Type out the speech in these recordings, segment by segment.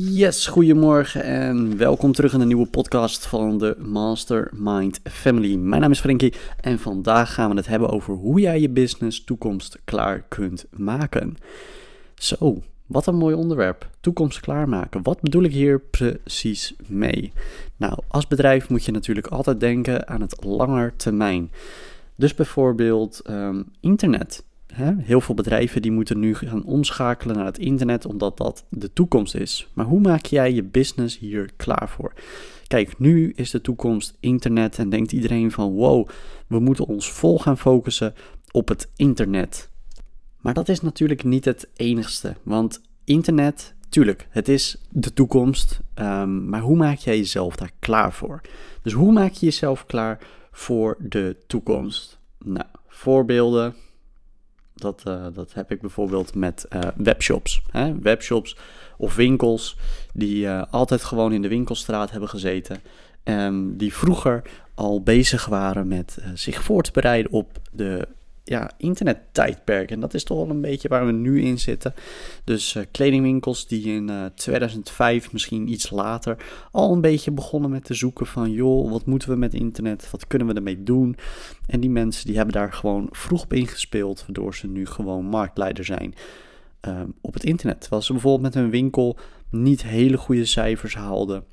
Yes, goedemorgen en welkom terug in de nieuwe podcast van de Mastermind Family. Mijn naam is Frankie en vandaag gaan we het hebben over hoe jij je business toekomst klaar kunt maken. Zo, wat een mooi onderwerp. Toekomst klaarmaken. Wat bedoel ik hier precies mee? Nou, als bedrijf moet je natuurlijk altijd denken aan het langer termijn. Dus bijvoorbeeld ehm, internet. Heel veel bedrijven die moeten nu gaan omschakelen naar het internet omdat dat de toekomst is. Maar hoe maak jij je business hier klaar voor? Kijk, nu is de toekomst internet en denkt iedereen van wow, we moeten ons vol gaan focussen op het internet. Maar dat is natuurlijk niet het enigste, want internet, tuurlijk, het is de toekomst, um, maar hoe maak jij jezelf daar klaar voor? Dus hoe maak je jezelf klaar voor de toekomst? Nou, voorbeelden, dat, uh, dat heb ik bijvoorbeeld met uh, webshops. Hè? Webshops of winkels die uh, altijd gewoon in de winkelstraat hebben gezeten. Um, die vroeger al bezig waren met zich voor te bereiden op de ja, internettijdperk. En dat is toch wel een beetje waar we nu in zitten. Dus uh, kledingwinkels die in uh, 2005, misschien iets later, al een beetje begonnen met te zoeken van... joh, wat moeten we met internet? Wat kunnen we ermee doen? En die mensen die hebben daar gewoon vroeg op ingespeeld... waardoor ze nu gewoon marktleider zijn uh, op het internet. Terwijl ze bijvoorbeeld met hun winkel niet hele goede cijfers haalden...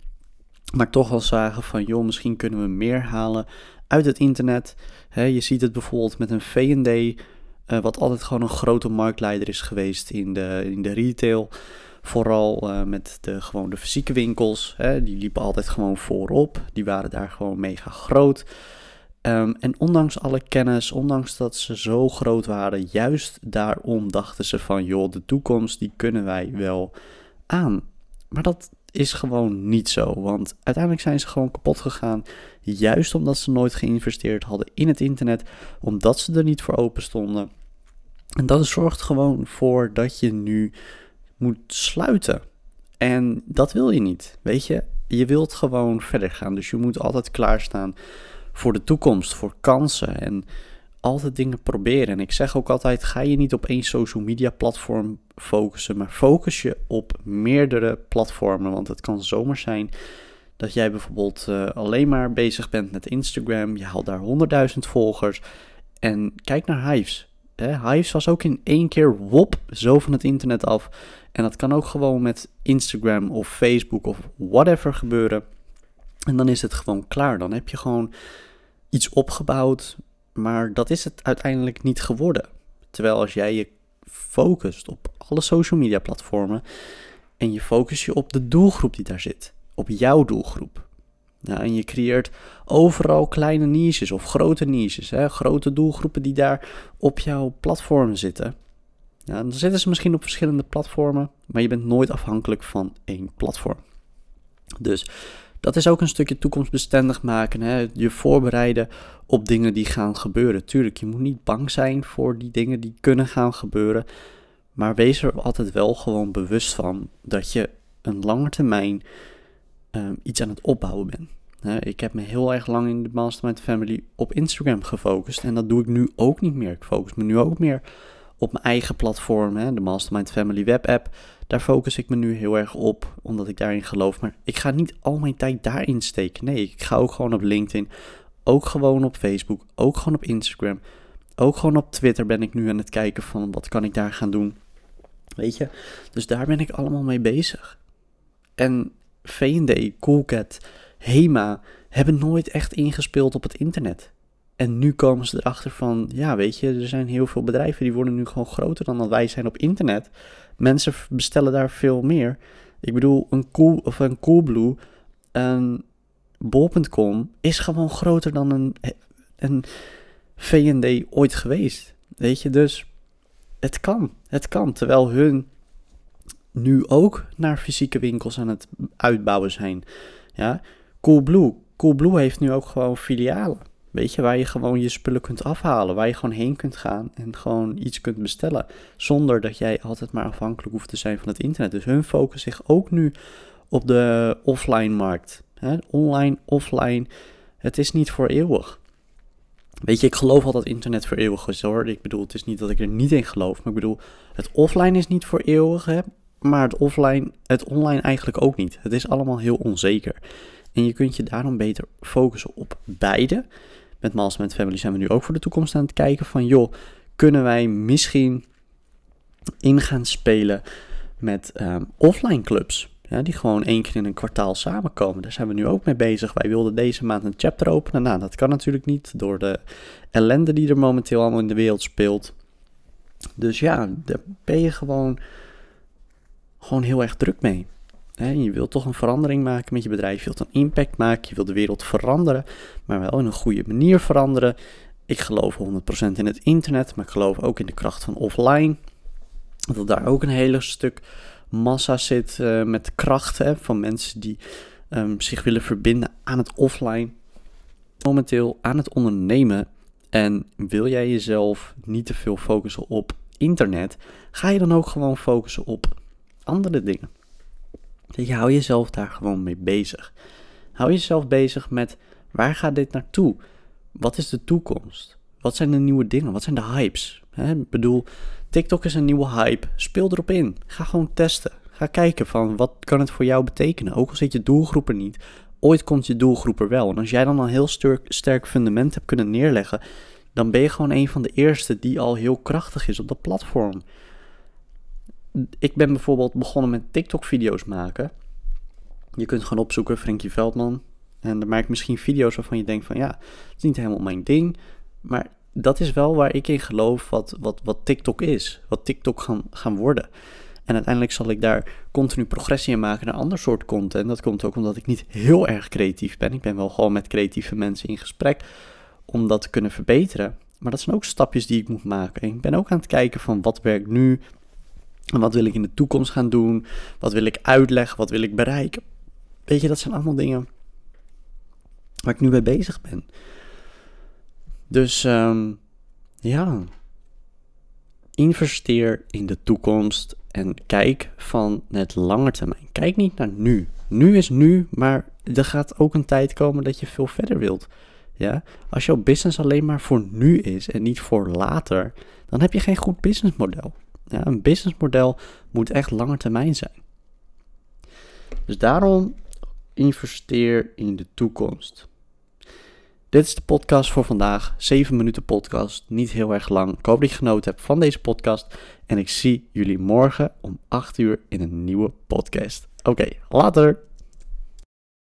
Maar toch wel zagen van, joh, misschien kunnen we meer halen uit het internet. je ziet het bijvoorbeeld met een V&D, uh, wat altijd gewoon een grote marktleider is geweest in de, in de retail. Vooral uh, met de, gewoon de fysieke winkels. Hè, die liepen altijd gewoon voorop. Die waren daar gewoon mega groot. Um, en ondanks alle kennis, ondanks dat ze zo groot waren, juist daarom dachten ze van, joh, de toekomst die kunnen wij wel aan. Maar dat is gewoon niet zo. Want uiteindelijk zijn ze gewoon kapot gegaan. Juist omdat ze nooit geïnvesteerd hadden in het internet. Omdat ze er niet voor open stonden. En dat zorgt gewoon voor dat je nu moet sluiten. En dat wil je niet. Weet je, je wilt gewoon verder gaan. Dus je moet altijd klaarstaan voor de toekomst, voor kansen. En altijd dingen proberen. En ik zeg ook altijd: ga je niet op één social media platform focussen, maar focus je op meerdere platformen. Want het kan zomaar zijn dat jij bijvoorbeeld uh, alleen maar bezig bent met Instagram. Je haalt daar 100.000 volgers. En kijk naar Hives. Hè? Hives was ook in één keer wop zo van het internet af. En dat kan ook gewoon met Instagram of Facebook of whatever gebeuren. En dan is het gewoon klaar. Dan heb je gewoon iets opgebouwd maar dat is het uiteindelijk niet geworden. Terwijl als jij je focust op alle social media platformen en je focust je op de doelgroep die daar zit, op jouw doelgroep. Ja, en je creëert overal kleine niches of grote niches, hè, grote doelgroepen die daar op jouw platform zitten. Dan zitten ze misschien op verschillende platformen, maar je bent nooit afhankelijk van één platform. Dus dat is ook een stukje toekomstbestendig maken. Hè? Je voorbereiden op dingen die gaan gebeuren. Tuurlijk, je moet niet bang zijn voor die dingen die kunnen gaan gebeuren. Maar wees er altijd wel gewoon bewust van dat je een lange termijn um, iets aan het opbouwen bent. ik heb me heel erg lang in de Mastermind Family op Instagram gefocust. En dat doe ik nu ook niet meer. Ik focus me nu ook meer op mijn eigen platform, hè, de Mastermind Family Web App. Daar focus ik me nu heel erg op, omdat ik daarin geloof. Maar ik ga niet al mijn tijd daarin steken. Nee, ik ga ook gewoon op LinkedIn, ook gewoon op Facebook, ook gewoon op Instagram, ook gewoon op Twitter ben ik nu aan het kijken van wat kan ik daar gaan doen. Weet je, dus daar ben ik allemaal mee bezig. En V&D, Coolcat, Hema hebben nooit echt ingespeeld op het internet. En nu komen ze erachter van, ja, weet je, er zijn heel veel bedrijven die worden nu gewoon groter dan dat wij zijn op internet. Mensen bestellen daar veel meer. Ik bedoel, een cool of een Coolblue, een bol.com is gewoon groter dan een, een V&D ooit geweest. Weet je, dus het kan. Het kan. Terwijl hun nu ook naar fysieke winkels aan het uitbouwen zijn. Ja, Coolblue. Coolblue heeft nu ook gewoon filialen. Weet je, waar je gewoon je spullen kunt afhalen, waar je gewoon heen kunt gaan en gewoon iets kunt bestellen. Zonder dat jij altijd maar afhankelijk hoeft te zijn van het internet. Dus hun focussen zich ook nu op de offline markt. Online, offline, het is niet voor eeuwig. Weet je, ik geloof al dat internet voor eeuwig is hoor. Ik bedoel, het is niet dat ik er niet in geloof, maar ik bedoel, het offline is niet voor eeuwig. Maar het offline, het online eigenlijk ook niet. Het is allemaal heel onzeker. En je kunt je daarom beter focussen op beide. Met Mastermind Family zijn we nu ook voor de toekomst aan het kijken van, joh, kunnen wij misschien in gaan spelen met um, offline clubs? Ja, die gewoon één keer in een kwartaal samenkomen. Daar zijn we nu ook mee bezig. Wij wilden deze maand een chapter openen. Nou, dat kan natuurlijk niet door de ellende die er momenteel allemaal in de wereld speelt. Dus ja, daar ben je gewoon, gewoon heel erg druk mee. Je wilt toch een verandering maken met je bedrijf. Je wilt een impact maken. Je wilt de wereld veranderen. Maar wel in een goede manier veranderen. Ik geloof 100% in het internet. Maar ik geloof ook in de kracht van offline. Dat daar ook een hele stuk massa zit uh, met krachten van mensen die um, zich willen verbinden aan het offline. Momenteel aan het ondernemen. En wil jij jezelf niet te veel focussen op internet, ga je dan ook gewoon focussen op andere dingen. Je hou jezelf daar gewoon mee bezig. Hou jezelf bezig met waar gaat dit naartoe? Wat is de toekomst? Wat zijn de nieuwe dingen? Wat zijn de hypes? Ik bedoel, TikTok is een nieuwe hype. Speel erop in. Ga gewoon testen. Ga kijken van wat kan het voor jou betekenen. Ook al zit je doelgroep er niet. Ooit komt je doelgroep er wel. En als jij dan een heel sterk, sterk fundament hebt kunnen neerleggen, dan ben je gewoon een van de eerste die al heel krachtig is op dat platform. Ik ben bijvoorbeeld begonnen met TikTok-video's maken. Je kunt gewoon opzoeken Frankie Veldman. En dan maak ik misschien video's waarvan je denkt van ja, het is niet helemaal mijn ding. Maar dat is wel waar ik in geloof wat, wat, wat TikTok is. Wat TikTok gaan, gaan worden. En uiteindelijk zal ik daar continu progressie in maken naar ander soort content. Dat komt ook omdat ik niet heel erg creatief ben. Ik ben wel gewoon met creatieve mensen in gesprek om dat te kunnen verbeteren. Maar dat zijn ook stapjes die ik moet maken. ik ben ook aan het kijken van wat werkt nu en wat wil ik in de toekomst gaan doen? Wat wil ik uitleggen? Wat wil ik bereiken? Weet je, dat zijn allemaal dingen waar ik nu mee bezig ben. Dus um, ja, investeer in de toekomst en kijk van het lange termijn. Kijk niet naar nu. Nu is nu, maar er gaat ook een tijd komen dat je veel verder wilt. Ja? Als jouw business alleen maar voor nu is en niet voor later, dan heb je geen goed businessmodel. Ja, een businessmodel moet echt lange termijn zijn. Dus daarom investeer in de toekomst. Dit is de podcast voor vandaag. 7 minuten podcast, niet heel erg lang. Ik hoop dat je genoten hebt van deze podcast. En ik zie jullie morgen om 8 uur in een nieuwe podcast. Oké, later.